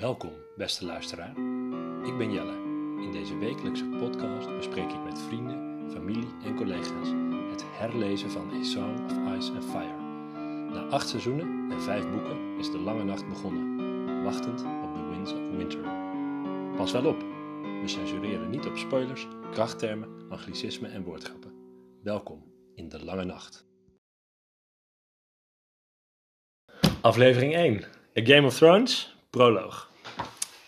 Welkom, beste luisteraar. Ik ben Jelle. In deze wekelijkse podcast bespreek ik met vrienden, familie en collega's het herlezen van A Song of Ice and Fire. Na acht seizoenen en vijf boeken is de lange nacht begonnen, wachtend op The Winds of Winter. Pas wel op, we censureren niet op spoilers, krachttermen, anglicismen en woordgrappen. Welkom in de lange nacht. Aflevering 1. A Game of Thrones, proloog.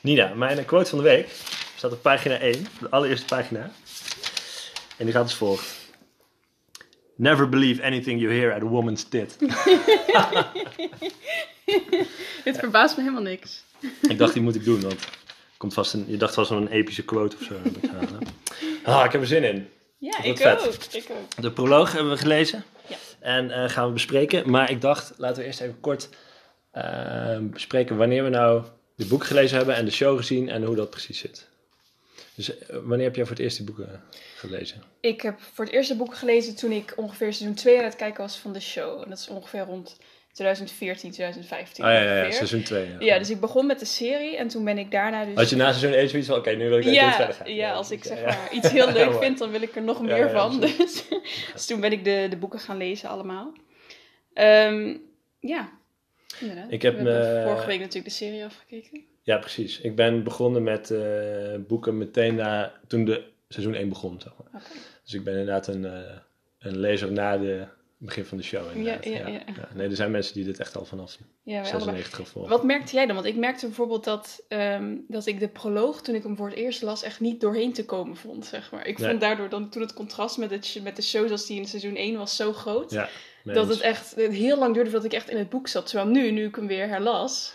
Nina, mijn quote van de week staat op pagina 1, de allereerste pagina. En die gaat als volgt. Never believe anything you hear at a woman's tit. Dit verbaast me helemaal niks. ik dacht, die moet ik doen, want komt vast een, je dacht vast wel een epische quote of zo. Heb ik, ah, ik heb er zin in. Ja, ik vet. ook. Ik ook. De proloog hebben we gelezen. Ja. En eh, gaan we bespreken. Maar ik dacht, laten we eerst even kort eh, bespreken wanneer we nou de boek gelezen hebben en de show gezien en hoe dat precies zit. Dus eh, wanneer heb jij voor het eerst die boeken gelezen? Ik heb voor het eerste boek gelezen toen ik ongeveer seizoen 2 aan het kijken was van de show. En dat is ongeveer rond 2014, 2015. Ah ja, ja, ja seizoen 2. Ja, dus ik begon met de serie en toen ben ik daarna dus... Had je na seizoen 1 zoiets van, oké, nu wil ik dit ja, verder gaan. ja, als ik ja, zeg ja. maar iets heel leuk vind, dan wil ik er nog Ja, meer ja, van. Dus, dus toen ben ik de, de boeken gaan lezen allemaal. Ehm, ja, Ik heb me- vorige week natuurlijk de serie afgekeken. Ja, precies. Ik ben begonnen met eh, boeken meteen na, toen de seizoen 1 begon, zeg maar. Dus ik ben inderdaad een, eh, een lezer na de begin van de show. Inderdaad. Ja, ja, ja. Nee, er zijn mensen die dit echt al vanaf Ja, wij allebei. 96 gevolgd. Wat merkte jij dan? Want ik merkte bijvoorbeeld dat, ehm, dat ik de proloog, toen ik hem voor het eerst las, echt niet doorheen te komen vond, zeg maar. Ik Nee. vond daardoor dan toen het contrast met, het, met de show zoals die in seizoen 1 was zo groot, Ja, dat het echt heel lang duurde voordat ik echt in het boek zat. Terwijl nu, nu ik hem weer herlas,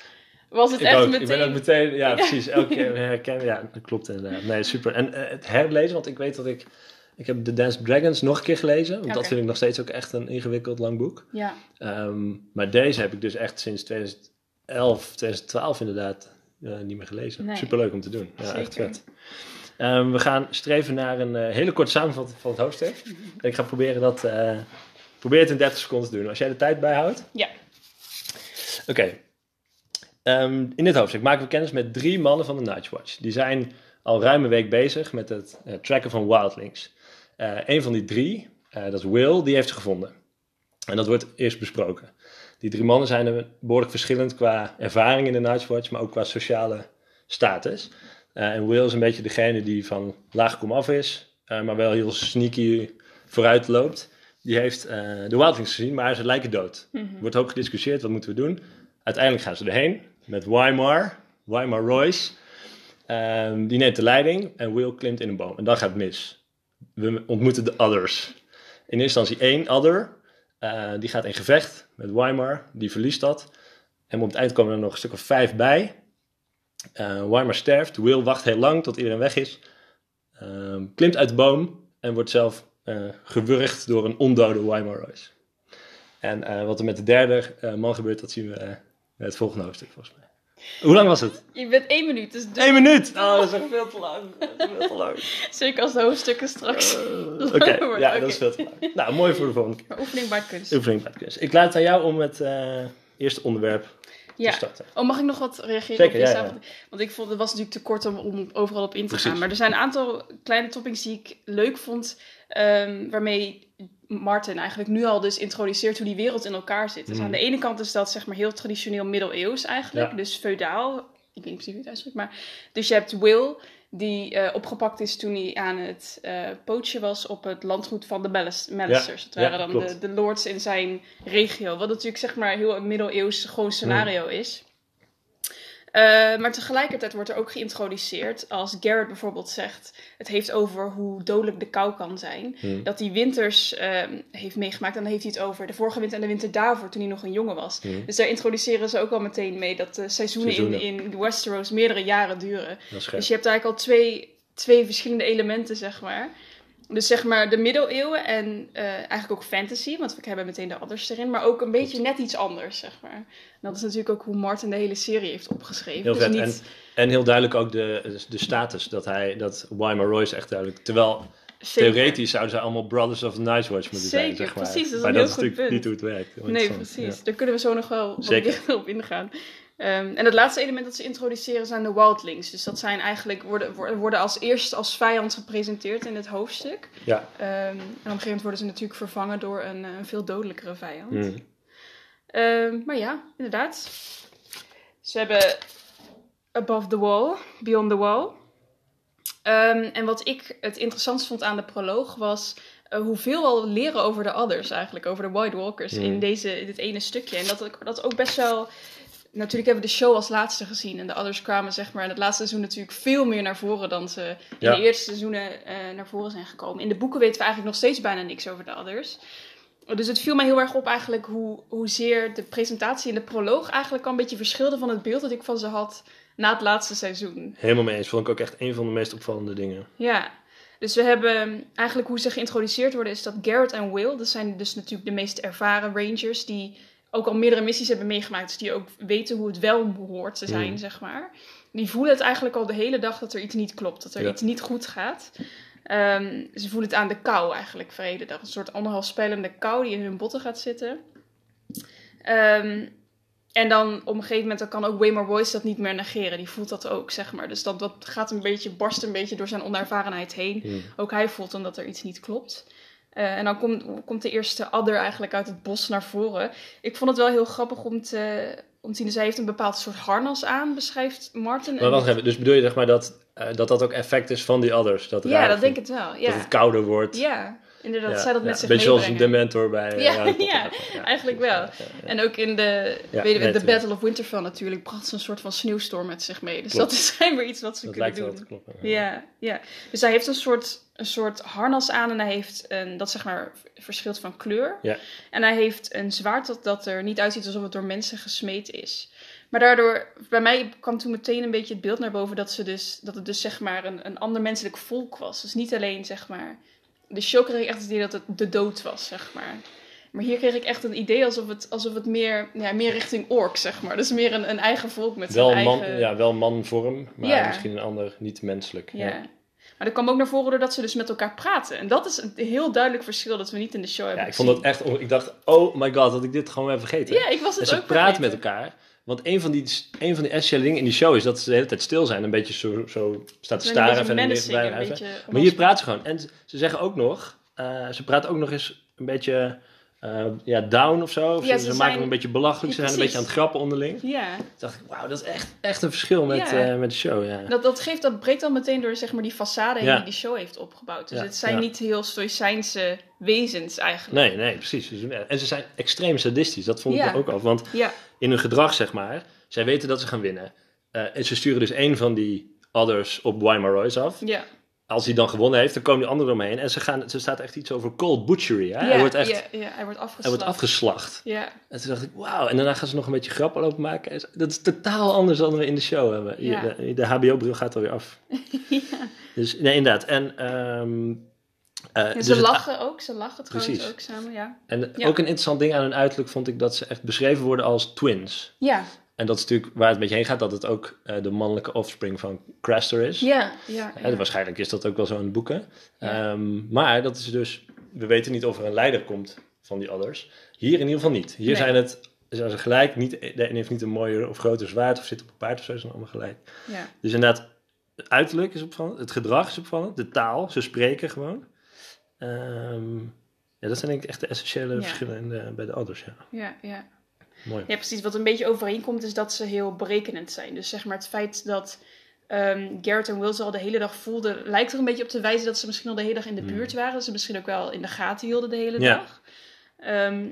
was het ik echt ook. meteen... Ik ben ook meteen, ja, precies. Elke keer herkennen. Ja, dat klopt inderdaad. Nee, super. En eh, het herlezen, want ik weet dat ik. Ik heb The Dance Dragons nog een keer gelezen. Want dat vind ik nog steeds ook echt een ingewikkeld lang boek. Ja, Ehm, maar deze heb ik dus echt sinds 2011, 2012 inderdaad eh, niet meer gelezen. Nee. Superleuk om te doen. Ja, echt Zeker. vet. Ehm, we gaan streven naar een eh, hele korte samenvatting van het hoofdstuk. En ik ga proberen dat. Probeer het in 30 seconden te doen. Als jij de tijd bijhoudt. ja. Oké. Ehm, in dit hoofdstuk maken we kennis met drie mannen van de Nightwatch. Die zijn al ruim een week bezig met het eh, tracken van wildlings. Eh een van die drie, eh, dat is Will, die heeft ze gevonden. En dat wordt eerst besproken. Die drie mannen zijn behoorlijk verschillend qua ervaring in de Nightwatch, maar ook qua sociale status. En Will is een beetje degene die van laag komaf is, eh, maar wel heel sneaky vooruit loopt. Die heeft eh, de wildlings gezien, maar ze lijken dood. Mhm. Er wordt hoop gediscussieerd, wat moeten we doen? Uiteindelijk gaan ze erheen met Weimar, Weimar Royce. Ehm, die neemt de leiding en Will klimt in een boom. En dan gaat het mis. We ontmoeten de others. In eerste instantie één other. eh, die gaat in gevecht met Weimar. Die verliest dat. En op het eind komen er nog een stuk of vijf bij. Eh Weimar sterft. Will wacht heel lang tot iedereen weg is. Ehm, klimt uit de boom en wordt zelf gewurgd door een ondode Weimar Royce. En eh, wat er met de derde eh, man gebeurt, dat zien we eh, in het volgende hoofdstuk volgens mij. Hoe lang was het? Je bent één minuut, dus Eén minuut! Oh, dat is echt veel te lang. Dat is veel te lang. zeker als de hoofdstukken straks... Eh, Oké, ja, dat is veel te lang. Nou, mooi voor de volgende keer. Maar oefening bij kunst. Oefening bij kunst. Ik laat het aan jou om het eh, eerste onderwerp Ja. te starten. Oh, mag ik nog wat reageren Zeker, op je ja? Want ik vond het was natuurlijk te kort om, om overal op in te Precies. gaan. Maar er zijn een aantal kleine toppings die ik leuk vond. ehm, waarmee Martin eigenlijk nu al dus introduceert hoe die wereld in elkaar zit. Dus Mhm. aan de ene kant is dat zeg maar heel traditioneel middeleeuws eigenlijk. Ja. Dus feudaal. Ik weet niet precies hoe het uitspreekt. Maar, dus je hebt Will die eh, opgepakt is toen hij aan het eh pootje was op het landgoed van de. Het ja, waren dan de, de lords in zijn regio. Wat natuurlijk zeg maar heel een middeleeuws gewoon scenario is. Eh, maar tegelijkertijd wordt er ook geïntroduceerd, als Garrett bijvoorbeeld zegt, het heeft over hoe dodelijk de kou kan zijn. Hmm. Dat hij winters ehm, heeft meegemaakt. En dan heeft hij het over de vorige winter en de winter daarvoor, toen hij nog een jongen was. Hmm. Dus daar introduceren ze ook al meteen mee dat de seizoenen, Seizoenen. In, in Westeros meerdere jaren duren. Dus je hebt eigenlijk al twee, twee verschillende elementen, zeg maar. Dus zeg maar de middeleeuwen en eh, eigenlijk ook fantasy, want we hebben meteen de others erin, maar ook een beetje net iets anders, zeg maar. En dat is natuurlijk ook hoe Martin de hele serie heeft opgeschreven. Heel dus vet. niet, En heel duidelijk ook de, de status dat hij, dat Weimar Royce echt duidelijk, terwijl zeker. theoretisch zouden ze allemaal Brothers of the Nightwatch moeten zijn, zeg maar. precies, dat is maar een dat is goed natuurlijk punt. niet hoe het werkt. Nee, precies. ja. Daar kunnen we zo nog wel wat Zeker. op ingaan. Ehm, en het laatste element dat ze introduceren zijn de wildlings. Dus dat zijn eigenlijk, worden, worden- als eerst als vijand gepresenteerd in het hoofdstuk. Ja. Ehm, en op een gegeven moment worden ze natuurlijk vervangen door een, eh, een veel dodelijkere vijand. Mm. Maar ja, inderdaad. Ze hebben Above the Wall, Beyond the Wall. En wat ik het interessantst vond aan de proloog was eh, hoeveel we al leren over de others eigenlijk, over de White Walkers Mm. in, deze, in dit ene stukje. En dat, dat ook best wel... Natuurlijk hebben we de show als laatste gezien en de others kwamen zeg maar in het laatste seizoen natuurlijk veel meer naar voren dan ze in Ja. de eerste seizoenen eh, naar voren zijn gekomen. In de boeken weten we eigenlijk nog steeds bijna niks over de others. Dus het viel mij heel erg op eigenlijk hoe, hoezeer de presentatie en de proloog eigenlijk al een beetje verschilde van het beeld dat ik van ze had na het laatste seizoen. Helemaal mee eens. Vond ik ook echt een van de meest opvallende dingen. Ja, dus we hebben eigenlijk hoe ze geïntroduceerd worden is dat Garrett en Will, dat zijn dus natuurlijk de meest ervaren rangers die ook al meerdere missies hebben meegemaakt, dus die ook weten hoe het wel hoort te zijn, Mm. zeg maar. Die voelen het eigenlijk al de hele dag dat er iets niet klopt, dat er Ja. iets niet goed gaat. Ehm, ze voelen het aan de kou eigenlijk voor de hele dag. Een soort anderhalf spelende kou die in hun botten gaat zitten. Ehm, en dan op een gegeven moment dan kan ook Waymar Royce dat niet meer negeren. Die voelt dat ook, zeg maar. Dus dat, dat gaat een beetje, barst een beetje door zijn onervarenheid heen. Mm. Ook hij voelt dan dat er iets niet klopt. Eh, en dan komt, komt de eerste adder eigenlijk uit het bos naar voren. Ik vond het wel heel grappig om te, om te zien. Zij heeft een bepaald soort harnas aan, beschrijft Martin. Maar wacht even, dus bedoel je zeg maar dat, eh, dat dat ook effect is van die others? Dat Ja, dat denk ik wel. Ja, Dat het kouder wordt. ja inderdaad. Ja, zij dat ja. met zich Beetje zoals een dementor bij eh, Ja, Potter. ja, eigenlijk wel. En ook in de, weet je, de. Battle of Winterfell natuurlijk bracht ze een soort van sneeuwstorm met zich mee. Dus Klopt. dat is schijnbaar iets wat ze Dat kunnen doen. te kloppen. Ja, ja. Dus hij heeft een soort, een soort harnas aan en hij heeft een, dat zeg maar verschilt van kleur. Ja. En hij heeft een zwaard dat, dat er niet uitziet alsof het door mensen gesmeed is. Maar daardoor, bij mij kwam toen meteen een beetje het beeld naar boven dat, ze dus, dat het dus zeg maar een, een ander menselijk volk was. Dus niet alleen zeg maar, de show kreeg ik echt het idee dat het de dood was, zeg maar. Maar hier kreeg ik echt een idee alsof het, alsof het meer, ja, meer richting ork, zeg maar. Dus meer een, een eigen volk met Wel, zijn man, eigen... ja, wel manvorm, maar Ja. misschien een ander niet menselijk. Ja. Ja. Maar dat kwam ook naar voren doordat ze dus met elkaar praten. En dat is een heel duidelijk verschil dat we niet in de show hebben Ja, ik vond dat echt... Ik dacht, oh my god, dat ik dit gewoon heb vergeten. Ja, ik was en het ze ook praten met elkaar. Want een van, die, een van die essentiële dingen in die show is dat ze de hele tijd stil zijn. Een beetje zo, zo staat te staren. en beetje Maar hier praten ze gewoon. En ze- ze zeggen ook nog... eh, ze praten ook nog eens een beetje... eh, ja, down of zo. Of Ja, ze, ze ze zijn- maken hem een beetje belachelijk. Ze zijn een beetje aan het grappen onderling. Ja, Toen dacht ik, wauw, dat is echt, echt een verschil met, Ja. eh, met de show. Ja. dat, dat, geeft, dat breekt dan meteen door zeg maar, die façade heen die die show heeft opgebouwd. Dus het zijn niet heel stoïcijnse wezens eigenlijk. Nee, nee, precies. Doen- En ze zijn extreem sadistisch. Dat vond ik er ook al. Want Ja, in hun gedrag, zeg maar, zij weten dat ze gaan winnen. Eh, en ze sturen dus één van die others op Weimar Royce af. ja. Als hij dan gewonnen heeft, dan komen die anderen eromheen. En ze gaan, er staat echt iets over cold butchery. Hè? ja, hij wordt echt ja, ja, hij wordt hij afgeslacht. wordt afgeslacht. Ja, En toen dacht ik, wauw. En daarna gaan ze nog een beetje grappen lopen maken. En Dat is totaal anders dan we in de show hebben. Ja. De, de HBO-bril gaat alweer af. ja. Dus nee, inderdaad. En, eh, En dus ze het- lachen ook, ze lachen trouwens Precies. ook samen, ja. En Ja. ook een interessant ding aan hun uiterlijk vond ik dat ze echt beschreven worden als twins. Ja, En dat is natuurlijk waar het een beetje heen gaat, dat het ook eh, de mannelijke offspring van Craster is. ja, ja. Hè, waarschijnlijk is dat ook wel zo in de boeken. Ja. Ehm, maar dat is dus, we weten niet of er een leider komt van die others. Hier in ieder geval niet. Hier Nee. zijn het, zijn ze gelijk, niet, de een heeft niet een mooier of groter zwaard of zit op een paard of zo, ze zijn allemaal gelijk. ja. Dus inderdaad, het uiterlijk is opvallend, het gedrag is opvallend, de taal, ze spreken gewoon. Ehm, ja, dat zijn denk ik echt de essentiële Ja. verschillen in de, bij de others, ja. ja, ja. Mooi. Ja, precies. Wat een beetje overeenkomt is dat ze heel berekenend zijn. Dus zeg maar het feit dat ehm Garrett en Will ze al de hele dag voelden... lijkt er een beetje op te wijzen dat ze misschien al de hele dag in de Hmm. buurt waren. Dat ze misschien ook wel in de gaten hielden de hele Ja. dag. Ehm,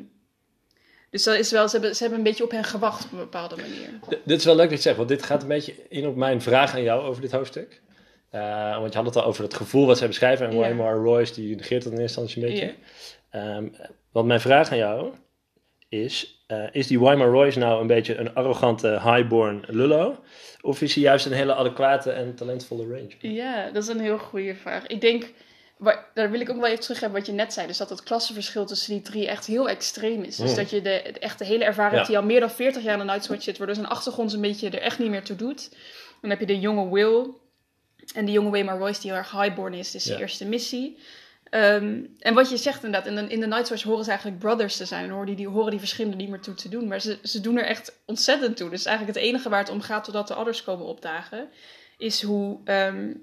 dus dat is wel, ze, hebben, ze hebben een beetje op hen gewacht op een bepaalde manier. D- dit is wel leuk dat je zegt, want dit gaat een beetje in op mijn vraag aan jou over dit hoofdstuk. Eh, want je had het al over het gevoel wat zij beschrijven. En. Weimar Royce, die negeert dat in eerste instantie een beetje. Ehm, want mijn vraag aan jou is, eh, is die Weimar Royce nou een beetje een arrogante highborn lullo? Of is hij juist een hele adequate en talentvolle ranger? Ja, dat is een heel goede vraag. Ik denk, daar wil ik ook wel even terug hebben wat je net zei. Dus dat het klassenverschil tussen die drie echt heel extreem is. Dus Mm. dat je de, de echte hele ervaring Ja. die al meer dan 40 jaar in een Nightwatch zit, waardoor zijn achtergrond een beetje er echt niet meer toe doet. Dan heb je de jonge Will en de jonge Waymar Royce die heel erg highborn is. Is Ja. de eerste missie. Ehm, en wat je zegt inderdaad, in de, in de Night's Watch horen ze eigenlijk brothers te zijn. En horen die, die, horen die verschillen niet meer toe te doen. Maar ze, ze doen er echt ontzettend toe. Dus eigenlijk het enige waar het om gaat totdat de others komen opdagen, is hoe, ehm,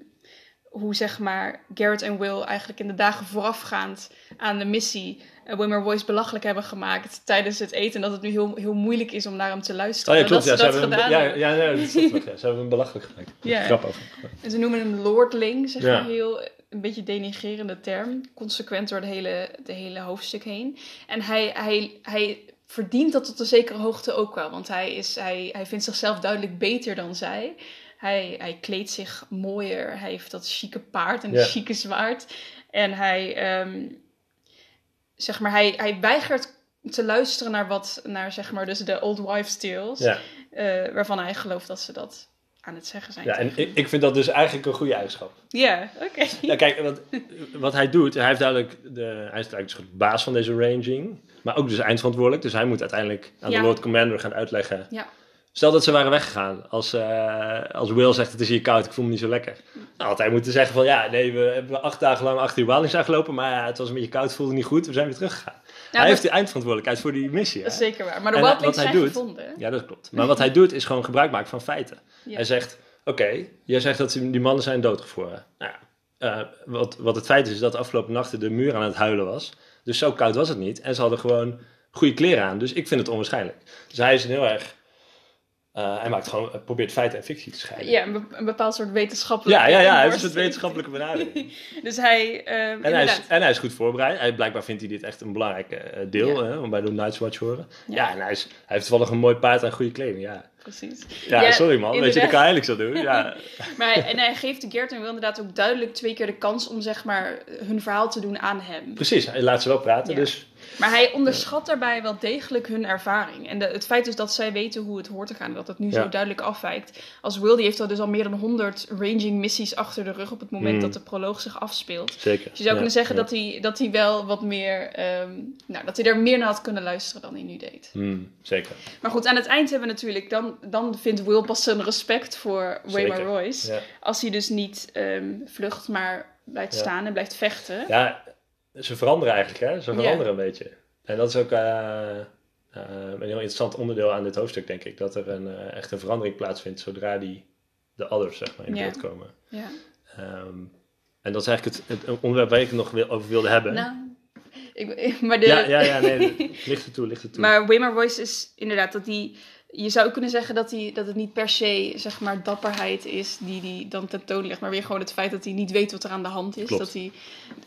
hoe zeg maar Garrett en Will eigenlijk in de dagen voorafgaand aan de missie uh, Wimmer Voice belachelijk hebben gemaakt tijdens het eten. En dat het nu heel, heel moeilijk is om naar hem te luisteren. Oh ja, klopt. Dat Ja, ze ze dat hebben hem, gedaan ja, ja, ja, dat is toch nog, ja. Ze hebben hem belachelijk gemaakt. Ja. Grap over. En ze noemen hem Lordling, zeg maar heel een beetje denigerende term. Consequent door de hele, de hele hoofdstuk heen. En hij, hij, hij verdient dat tot een zekere hoogte ook wel. Want hij, is, hij, hij vindt zichzelf duidelijk beter dan zij. Hij, hij kleedt zich mooier. Hij heeft dat chique paard en een chique zwaard. En hij, ehm, zeg maar, hij, hij weigert te luisteren naar wat, naar zeg maar, dus de old wives tales. Eh, waarvan hij gelooft dat ze dat aan het zeggen zijn. ja en ik, ik vind dat dus eigenlijk een goede eigenschap. Ja, oké. Ja, kijk, wat, wat hij doet, hij, heeft duidelijk de, hij is een soort baas van deze ranging, maar ook dus eindverantwoordelijk. Dus hij moet uiteindelijk aan Ja. de Lord Commander gaan uitleggen. Ja. Stel dat ze waren weggegaan, als, eh, als Will zegt het is hier koud, ik voel me niet zo lekker. Nou, had hij moeten zeggen van ja, nee, we hebben acht dagen lang achter die Walings aangelopen, maar ja, het was een beetje koud, voelde niet goed, we zijn weer teruggegaan. hij maar- heeft de eindverantwoordelijkheid voor die missie. Dat is hè? zeker waar. Maar de Wildlings wat hij zijn doet- gevonden. Ja, dat klopt. Maar wat hij doet is gewoon gebruik maken van feiten. Ja. Hij zegt, oké, jij zegt dat die mannen zijn doodgevroren. Nou ja, eh, wat, wat het feit is, is dat de afgelopen nachten de muur aan het huilen was. Dus zo koud was het niet. En ze hadden gewoon goede kleren aan. Dus ik vind het onwaarschijnlijk. Dus hij is een heel erg... eh, hij maakt gewoon, eh, probeert feiten en fictie te scheiden. Ja, een, be- een bepaald soort wetenschappelijk. ja, ja, ja, hij heeft een wetenschappelijke benadering. Dus hij, eh, En hij, is, en hij is goed voorbereid. Hij, blijkbaar vindt hij dit echt een belangrijk deel, Ja. hè, om bij de Night's Watch te horen. Ja. Ja, en hij, is, hij heeft toevallig een mooi paard en goede kleding, ja. Precies. Ja, Ja, sorry man. Weet je, dat kan hij eigenlijk zo doen. Ja, Maar hij, en hij geeft de Gert en Will inderdaad ook duidelijk twee keer de kans om zeg maar hun verhaal te doen aan hem. precies. Hij laat ze wel praten, dus... Maar hij onderschat daarbij wel degelijk hun ervaring. En de, het feit dus dat zij weten hoe het hoort te gaan, en dat het nu Ja. zo duidelijk afwijkt. Als Will, die heeft al dus al meer dan 100 ranging missies achter de rug op het moment Mm. dat de proloog zich afspeelt. Zeker. Dus je zou Ja, kunnen zeggen ja. dat, hij, dat hij wel wat meer, ehm, nou, dat hij er meer naar had kunnen luisteren dan hij nu deed. Hmm, zeker. Maar goed, aan het eind hebben we natuurlijk, dan, dan vindt Will pas zijn respect voor Waymar. Royce. Als hij dus niet ehm, vlucht, maar blijft staan en blijft vechten. ja, ze veranderen eigenlijk, hè? Ze Ja. veranderen een beetje. En dat is ook eh, eh, een heel interessant onderdeel aan dit hoofdstuk, denk ik. Dat er een, eh, echt een verandering plaatsvindt zodra die, de others, zeg maar, in Ja. beeld komen. Ja. Ehm, en dat is eigenlijk het, het onderwerp waar ik het nog wil- over wilde hebben. Nou, ik, maar de, ja, ja, ja, nee, licht er toe, licht er toe. Maar Waymar Royce is inderdaad dat die. Je zou ook kunnen zeggen dat, die, dat het niet per se zeg maar, dapperheid is die hij dan tentoonlegt, maar weer gewoon het feit dat hij niet weet wat er aan de hand is. Klopt. Dat hij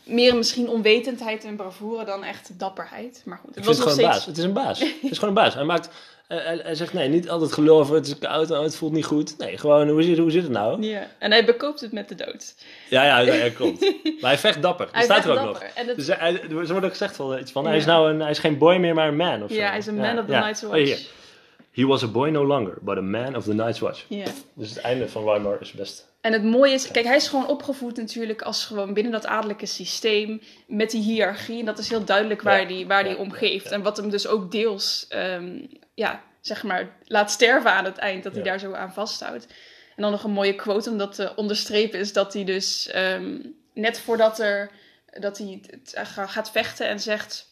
meer misschien onwetendheid en bravoure dan echt dapperheid. Maar goed, het ik was nog gewoon steeds. een baas. Het is een baas. het is gewoon een baas. Hij maakt... eh, hij, hij zegt, nee, niet altijd gelul over het is koud en het voelt niet goed. Nee, gewoon, hoe zit, hoe zit het nou? Ja, en hij bekoopt het met de dood. Ja, ja, ja, klopt. Maar hij vecht dapper. Dat Hij staat er ook nog. dapper. Het- Dus hij, hij- er wordt ook gezegd van, iets van, hij, is nou een, hij is geen boy meer, maar een man of zo. ja, hij is een man Ja, of the ja. Night's Oh, Watch. He was a boy no longer, but a man of the Night's Watch. Ja. Dus het einde van Weimar is best... En het mooie is, kijk, hij is gewoon opgevoed natuurlijk als gewoon binnen dat adellijke systeem met die hiërarchie. En dat is heel duidelijk waar Ja, die, waar ja, die om geeft. ja. En wat hem dus ook deels, ehm, ja, zeg maar, laat sterven aan het eind, dat hij daar zo aan vasthoudt. En dan nog een mooie quote om dat te onderstrepen is dat hij dus ehm, net voordat er, dat hij eh, gaat vechten en zegt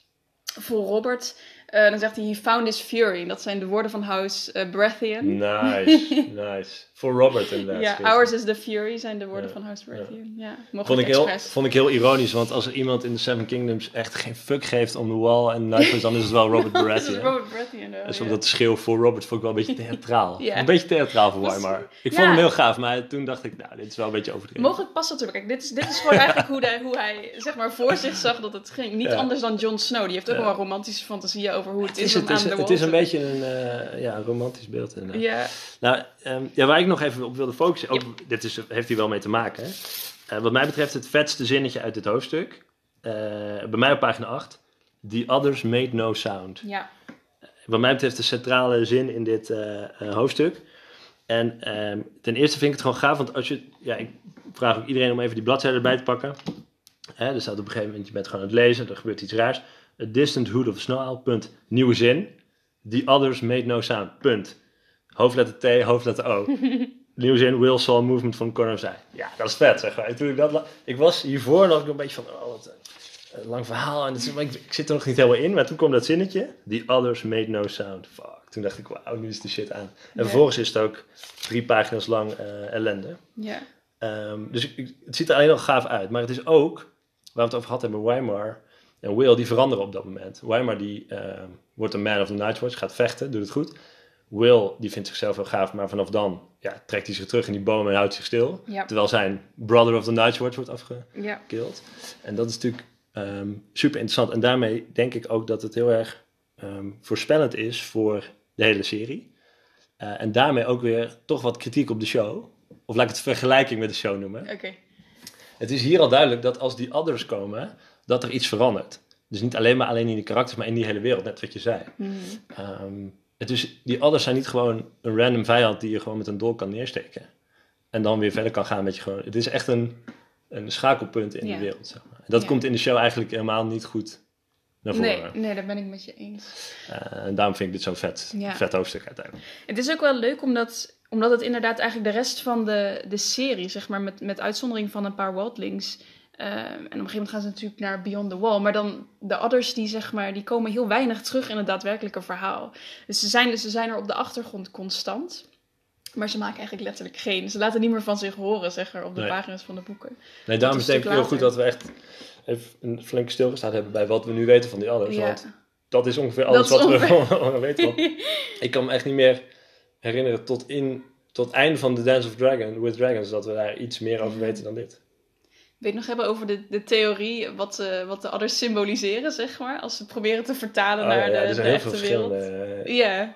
voor Robert, eh, dan zegt hij, he found his fury. En dat zijn de woorden van House eh, Baratheon. Nice, nice. Voor Robert inderdaad. Ja, Schitterend. ours is the fury zijn de woorden Ja, van House Baratheon. Ja, Vond ik, heel, vond ik heel ironisch, want als er iemand in de Seven Kingdoms echt geen fuck geeft om de wall en Nightwatch, dan is het wel Robert Dat is Baratheon. Robert Baratheon. wel, En zo ja. dat schreeuw voor Robert vond ik wel een beetje theatraal. Ja. Een beetje theatraal voor Weimar. Ik vond hem heel gaaf, maar toen dacht ik, nou, dit is wel een beetje overdreven. Mogelijk past dat natuurlijk. Kijk, dit is, dit is gewoon eigenlijk hoe hij, hoe hij zeg maar, voor zich zag dat het ging. Niet anders dan Jon Snow. Die heeft ook wel romantische fantasieën over hoe het, Het is, is, om het, is, aan de het wall is een beetje een, eh, ja, romantisch beeld. inderdaad. Ja, Nou, ehm, ja, waar ik nog even op wilde focussen, ook, dit is, heeft hier wel mee te maken. Hè? Eh, wat mij betreft het vetste zinnetje uit dit hoofdstuk, eh, bij mij op pagina 8. The others made no sound. ja. Wat mij betreft de centrale zin in dit hoofdstuk. En ehm, ten eerste vind ik het gewoon gaaf, want als je, ja, ik vraag ook iedereen om even die bladzijde erbij te pakken. Hè, er staat op een gegeven moment, je bent gewoon aan het lezen, er gebeurt iets raars. A distant hood of snow punt. Nieuwe zin. The others made no sound, punt. Hoofdletter T, hoofdletter O. Nieuwe zin, Will saw movement of eye. Ja, dat is vet, zeg maar. En toen ik, dat ik was hiervoor, ik een beetje van, oh, wat, een lang verhaal. En is, ik, ik zit er nog niet helemaal in. Maar toen kwam dat zinnetje. The others made no sound. Fuck. Toen dacht ik, wauw, nu is de shit aan. En vervolgens is het ook drie pagina's lang eh, ellende. Ja. Ehm, dus ik- het ziet er alleen al gaaf uit. Maar het is ook, waar we het over gehad hebben, Weimar en Will, die veranderen op dat moment. Weimar die ehm, wordt een man of the Nightwatch, gaat vechten, doet het goed. Will, die vindt zichzelf heel gaaf, maar vanaf dan ja, trekt hij zich terug in die boom en houdt zich stil. Ja. Terwijl zijn brother of the Nightwatch wordt afgekild. Ja. En dat is natuurlijk ehm, super interessant. En daarmee denk ik ook dat het heel erg ehm, voorspellend is voor de hele serie. Eh, en daarmee ook weer toch wat kritiek op de show. Of laat ik het vergelijking met de show noemen. Oké. Het is hier al duidelijk dat als die others komen, dat er iets verandert. Dus niet alleen maar alleen in die karakters, maar in die hele wereld, net wat je zei. Ehm, het is, die others zijn niet gewoon een random vijand die je gewoon met een dolk kan neersteken. En dan weer verder kan gaan met je gewoon... Het is echt een, een schakelpunt in Ja. de wereld. Zeg maar. En dat Ja. komt in de show eigenlijk helemaal niet goed naar Nee, voren. nee, daar ben ik met je eens. Eh, en daarom vind ik dit zo'n vet, Ja. vet hoofdstuk uiteindelijk. Het is ook wel leuk omdat, omdat het inderdaad eigenlijk de rest van de, de serie, zeg maar, met, met uitzondering van een paar wildlings. Eh, en op een gegeven moment gaan ze natuurlijk naar Beyond the Wall. Maar dan de others, die, zeg maar, die komen heel weinig terug in het daadwerkelijke verhaal. Dus ze zijn, ze zijn er op de achtergrond constant. Maar ze maken eigenlijk letterlijk geen. Ze laten niet meer van zich horen, zeg maar, op de Nee. pagina's van de boeken. Nee, daarom is het denk ik heel goed dat we echt even een flinke stilgestaan hebben bij wat we nu weten van die others. Ja. Want dat is ongeveer alles is wat ongeveer- we weten. Want ik kan me echt niet meer herinneren tot, in, tot het einde van The Dance of Dragon, with Dragons, dat we daar iets meer over weten dan dit. Het nog hebben over de, de theorie, wat, eh, wat de others symboliseren, zeg maar? Als ze proberen te vertalen Oh, naar ja, de, er de heel echte veel wereld. eh, Ja,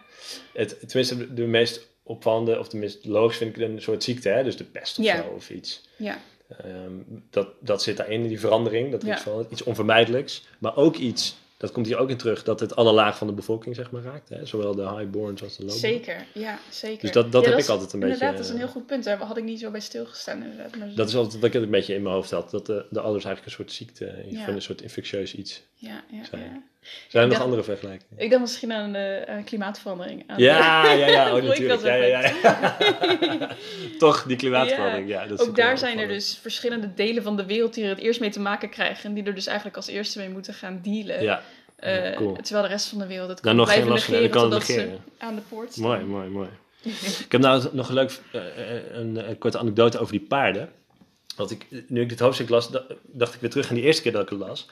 Het, tenminste, de, de meest opvallende, of tenminste logisch vind ik een soort ziekte, hè? dus de pest of zo of iets. ja, Ehm, dat, dat zit daarin, in die verandering, dat Ja. iets, van, iets onvermijdelijks. Maar ook iets, dat komt hier ook in terug, dat het alle laag van de bevolking zeg maar raakt. Hè? Zowel de highborns als de lowborns. zeker. Ja, zeker. Dus dat- dat Ja, heb ik altijd een inderdaad, beetje, dat is een eh, heel goed punt. Daar had ik niet zo bij stilgestaan, inderdaad. Maar Dat is altijd wat ik een beetje in mijn hoofd had. Dat de, de ouders eigenlijk een soort ziekte, Ja. van een soort infectieus iets. ja, ja, zijn. ja. Zijn er nog dacht- andere vergelijkingen? Ik dacht misschien aan de aan klimaatverandering. Aan Ja, ja, ja, oh, natuurlijk. Ja, ja, ja. Toch, die klimaatverandering. Ja. dat is Ook daar zijn er dus verschillende delen van de wereld die er het eerst mee te maken krijgen. En die er dus eigenlijk als eerste mee moeten gaan dealen. Ja, Eh, cool. Terwijl de rest van de wereld het Daar kan nog geen blijven van negeren hebben, kan het totdat negeren. ze aan de poort staan. mooi, mooi, mooi. Ik heb nou nog een leuk, eh, eh, een, een korte anekdote over die paarden. Want ik, nu ik dit hoofdstuk las, da- dacht ik weer terug aan die eerste keer dat ik het las.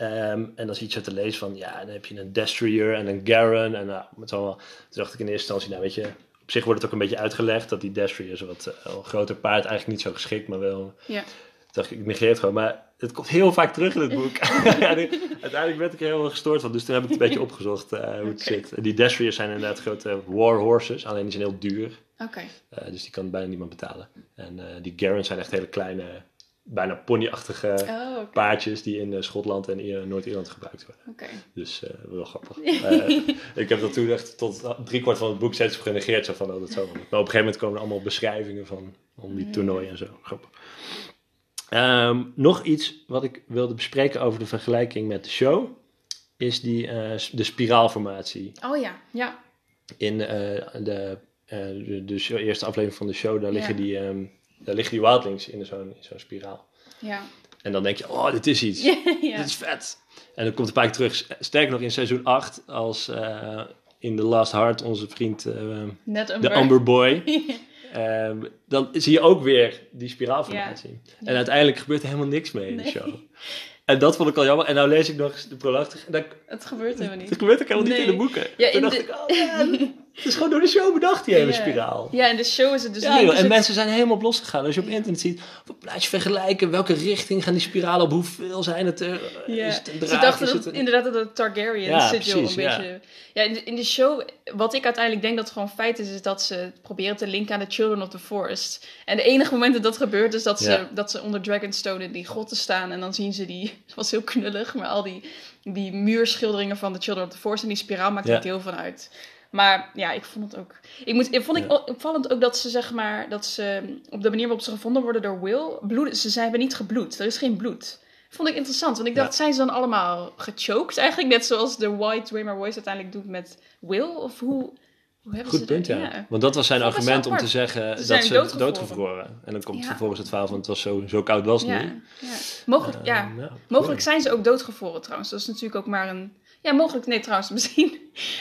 Ehm, en dan zie je zo te lezen van, ja, dan heb je een Destrier en een Garen. En nou, met allemaal, toen dacht ik in eerste instantie, nou weet je, op zich wordt het ook een beetje uitgelegd dat die Destrier is wat eh, een groter paard, eigenlijk niet zo geschikt, maar wel Ja. Toen dacht ik, ik negeer het gewoon. Maar het komt heel vaak terug in het boek. uiteindelijk werd ik er heel erg gestoord van. Dus toen heb ik het een beetje opgezocht eh, hoe het zit. En die Destriers zijn inderdaad grote war horses. Alleen die zijn heel duur. Oké. eh, dus die kan bijna niemand betalen. En die Garens zijn echt hele kleine, bijna ponyachtige Oh, paardjes die in eh, Schotland en Noord-Ierland gebruikt worden. Dus eh, wel grappig. Eh, ik heb dat toen echt tot driekwart van het boek steeds genegeerd. Zo van, oh, dat zo. Maar op een gegeven moment komen er allemaal beschrijvingen van om die toernooien en zo. Grappig. Ehm, nog iets wat ik wilde bespreken over de vergelijking met de show. Is die, de spiraalformatie. Oh ja, ja. In de, de, de show- eerste aflevering van de show, daar liggen, Ja. die, ehm, daar liggen die wildlings in zo'n spiraal. Ja. En dan denk je, oh, dit is iets. ja. Dit is vet. En dan komt een paar keer terug. Sterker nog, in seizoen 8, als eh, in The Last Heart onze vriend, eh, Net een de Amber Boy, ehm, dan zie je ook weer die spiraalformatie. En uiteindelijk gebeurt er helemaal niks mee in de show. En dat vond ik al jammer. En nou lees ik nog eens de dat, Het gebeurt helemaal niet. gebeurt ook helemaal niet in de boeken. Ja, Toen in dacht de- ik, oh het is gewoon door de show bedacht, die hele spiraal. Ja, in de show is het dus Ja, joh, en het- mensen zijn helemaal op losgegaan. Als je op internet ziet, wat plaats je vergelijken, welke richting gaan die spiralen op, hoeveel zijn het er? Ja. Is het Ze dachten dat, een- inderdaad dat het Targaryen Ja, precies, een ja. beetje... Ja, in de, in de show, wat ik uiteindelijk denk dat het gewoon feit is, is dat ze proberen te linken aan de Children of the Forest. En de enige moment dat dat gebeurt is dat ze, Ja. dat ze onder Dragonstone in die grotten staan en dan zien ze die, het was heel knullig, maar al die, die muurschilderingen van de Children of the Forest en die spiraal maakt er deel van uit. Maar ja, ik vond het ook. Ik, moet, ik vond ik Ja. opvallend ook dat ze zeg maar dat ze op de manier waarop ze gevonden worden door Will, bloed, ze zijn hebben niet gebloed. Er is geen bloed. Vond ik interessant, want ik dacht, Ja. zijn ze dan allemaal gechoked eigenlijk? Net zoals de White Waymar Royce uiteindelijk doet met Will? Of hoe, Hoe hebben Goed ze punt, dat? ja. Want dat was zijn argument om te zeggen Ze dat ze doodgevroren. doodgevroren. En dan komt Ja. vervolgens het verhaal van het was zo, zo koud was het Ja, niet. ja. Mogelijk, ja. Ehm, ja, mogelijk zijn ze ook doodgevroren trouwens. Dat is natuurlijk ook maar een... Ja, mogelijk. Nee, trouwens, misschien.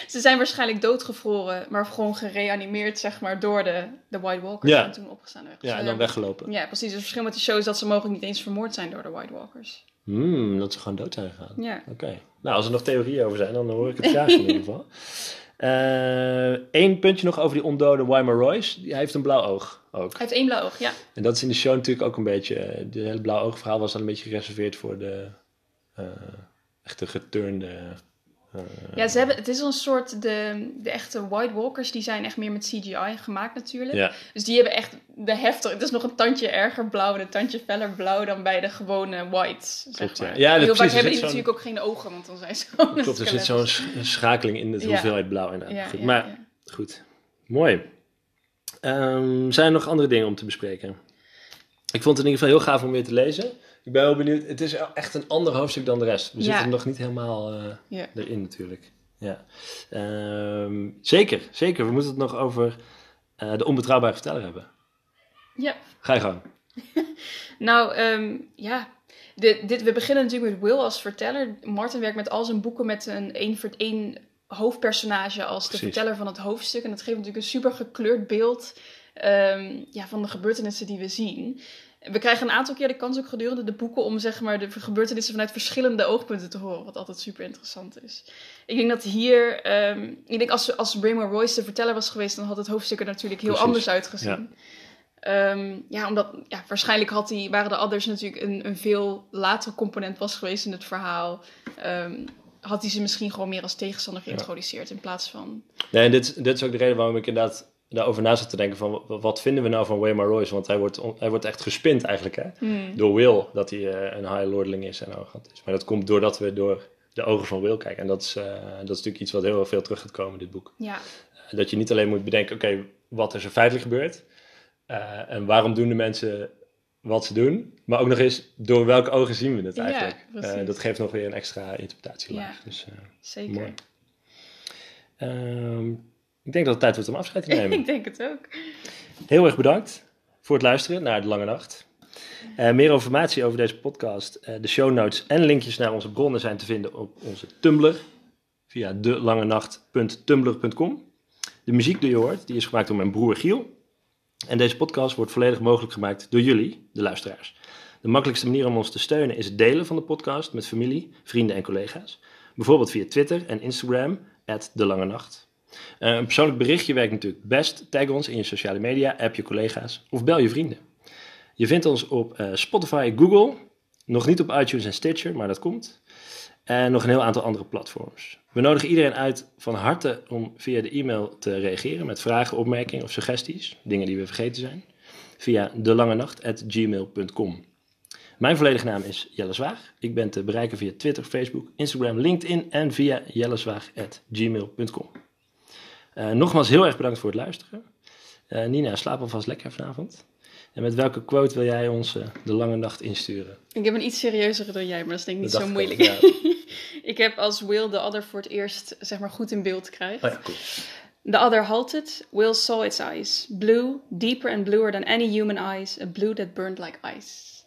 Ze zijn waarschijnlijk doodgevroren, maar gewoon gereanimeerd, zeg maar, door de, de White Walkers. Ja. En toen opgestaan werden. Ja, Dus, en dan eh, weggelopen. Ja, precies. Het verschil met die show is dat ze mogelijk niet eens vermoord zijn door de White Walkers. Hmm, dat ze gewoon dood zijn gegaan. Ja. Oké. Nou, als er nog theorieën over zijn, dan hoor ik het graag in ieder geval. Eén puntje nog over die ondode Weimar Royce. Die, hij heeft een blauw oog ook. Hij heeft één blauw oog, ja. En dat is in de show natuurlijk ook een beetje... eh, De hele blauw oog verhaal was dan een beetje gereserveerd voor de eh, echte geturnde... eh, Ja, ze hebben, het is een soort, de, de echte White Walkers, die zijn echt meer met CGI gemaakt natuurlijk. Ja, Dus die hebben echt de heftig, het is nog een tandje erger blauw en een tandje feller blauw dan bij de gewone whites, zeg Klopt, ja. maar. Ja, dat- Heel vaak hebben die natuurlijk ook geen ogen, want dan zijn ze gewoon klopt. Er zit zo'n sch- schakeling in de Ja. hoeveelheid blauw inderdaad. Ja, Goed, ja, maar ja. goed, mooi. Ehm, zijn er nog andere dingen om te bespreken? Ik vond het in ieder geval heel gaaf om weer te lezen. Ik ben wel benieuwd. Het is echt een ander hoofdstuk dan de rest. We Ja. zitten nog niet helemaal Ja. erin natuurlijk. Ja. Ehm, zeker, zeker. We moeten het nog over eh, de onbetrouwbare verteller hebben. Ja, Ga je gang. nou ehm, ja, dit, dit, we beginnen natuurlijk met Will als verteller. Martin werkt met al zijn boeken met een één voor één hoofdpersonage als de verteller van het hoofdstuk. En dat geeft natuurlijk een super gekleurd beeld ehm, ja, van de gebeurtenissen die we zien. We krijgen een aantal keer de kans ook gedurende de boeken om zeg maar, de gebeurtenissen vanuit verschillende oogpunten te horen, wat altijd super interessant is. Ik denk dat hier, ehm, ik denk als, als Raymond Royce de verteller was geweest, dan had het hoofdstuk er natuurlijk heel Precies, anders uitgezien. Ehm, ja, omdat ja, waarschijnlijk had die, waren de others natuurlijk een, een veel later component was geweest in het verhaal. Ehm, had hij ze misschien gewoon meer als tegenstander geïntroduceerd in plaats van. Nee, en dit, dit is ook de reden waarom ik inderdaad daarover na zat te denken van wa- wat vinden we nou van Waymar Royce? Want hij wordt, hij wordt echt gespind eigenlijk hè? Hmm. door Will dat hij eh, een high lordeling is en arrogant is. Maar dat komt doordat we door de ogen van Will kijken. En dat is, eh, dat is natuurlijk iets wat heel veel terug gaat komen in dit boek. Ja, Dat je niet alleen moet bedenken, oké, wat is er feitelijk gebeurd? Eh, en waarom doen de mensen wat ze doen? Maar ook nog eens, door welke ogen zien we het eigenlijk? Eh, dat geeft nog weer een extra interpretatielaag. Ja. Dus, eh, zeker. mooi. Ehm, ik denk dat het tijd wordt om afscheid te nemen. ik denk het ook. Heel erg bedankt voor het luisteren naar De Lange Nacht. Eh, meer informatie over deze podcast, eh, de show notes en linkjes naar onze bronnen zijn te vinden op onze Tumblr via delangenacht.tumblr.com. De muziek die je hoort, die is gemaakt door mijn broer Giel. En deze podcast wordt volledig mogelijk gemaakt door jullie, de luisteraars. De makkelijkste manier om ons te steunen is het delen van de podcast met familie, vrienden en collega's. Bijvoorbeeld via Twitter en Instagram, De Lange Nacht. Eh, een persoonlijk berichtje werkt natuurlijk best. Tag ons in je sociale media, app je collega's of bel je vrienden. Je vindt ons op eh, Spotify, Google, nog niet op iTunes en Stitcher, maar dat komt. En nog een heel aantal andere platforms. We nodigen iedereen uit van harte om via de e-mail te reageren met vragen, opmerkingen of suggesties, dingen die we vergeten zijn, via delangenacht.gmail.com. Mijn volledige naam is Jelle Zwaag. Ik ben te bereiken via Twitter, Facebook, Instagram, LinkedIn en via jellezwaag.gmail.com. Eh, nogmaals heel erg bedankt voor het luisteren. Eh, Nina, slaap alvast lekker vanavond. En met welke quote wil jij ons eh, de lange nacht insturen? Ik heb een iets serieuzere dan jij, maar dat is denk ik niet zo ik moeilijk. ja. ik heb als Will de other voor het eerst zeg maar goed in beeld krijgt. Oh ja, cool. The other halted. Will saw its eyes. Blue, deeper and bluer than any human eyes. A blue that burned like ice.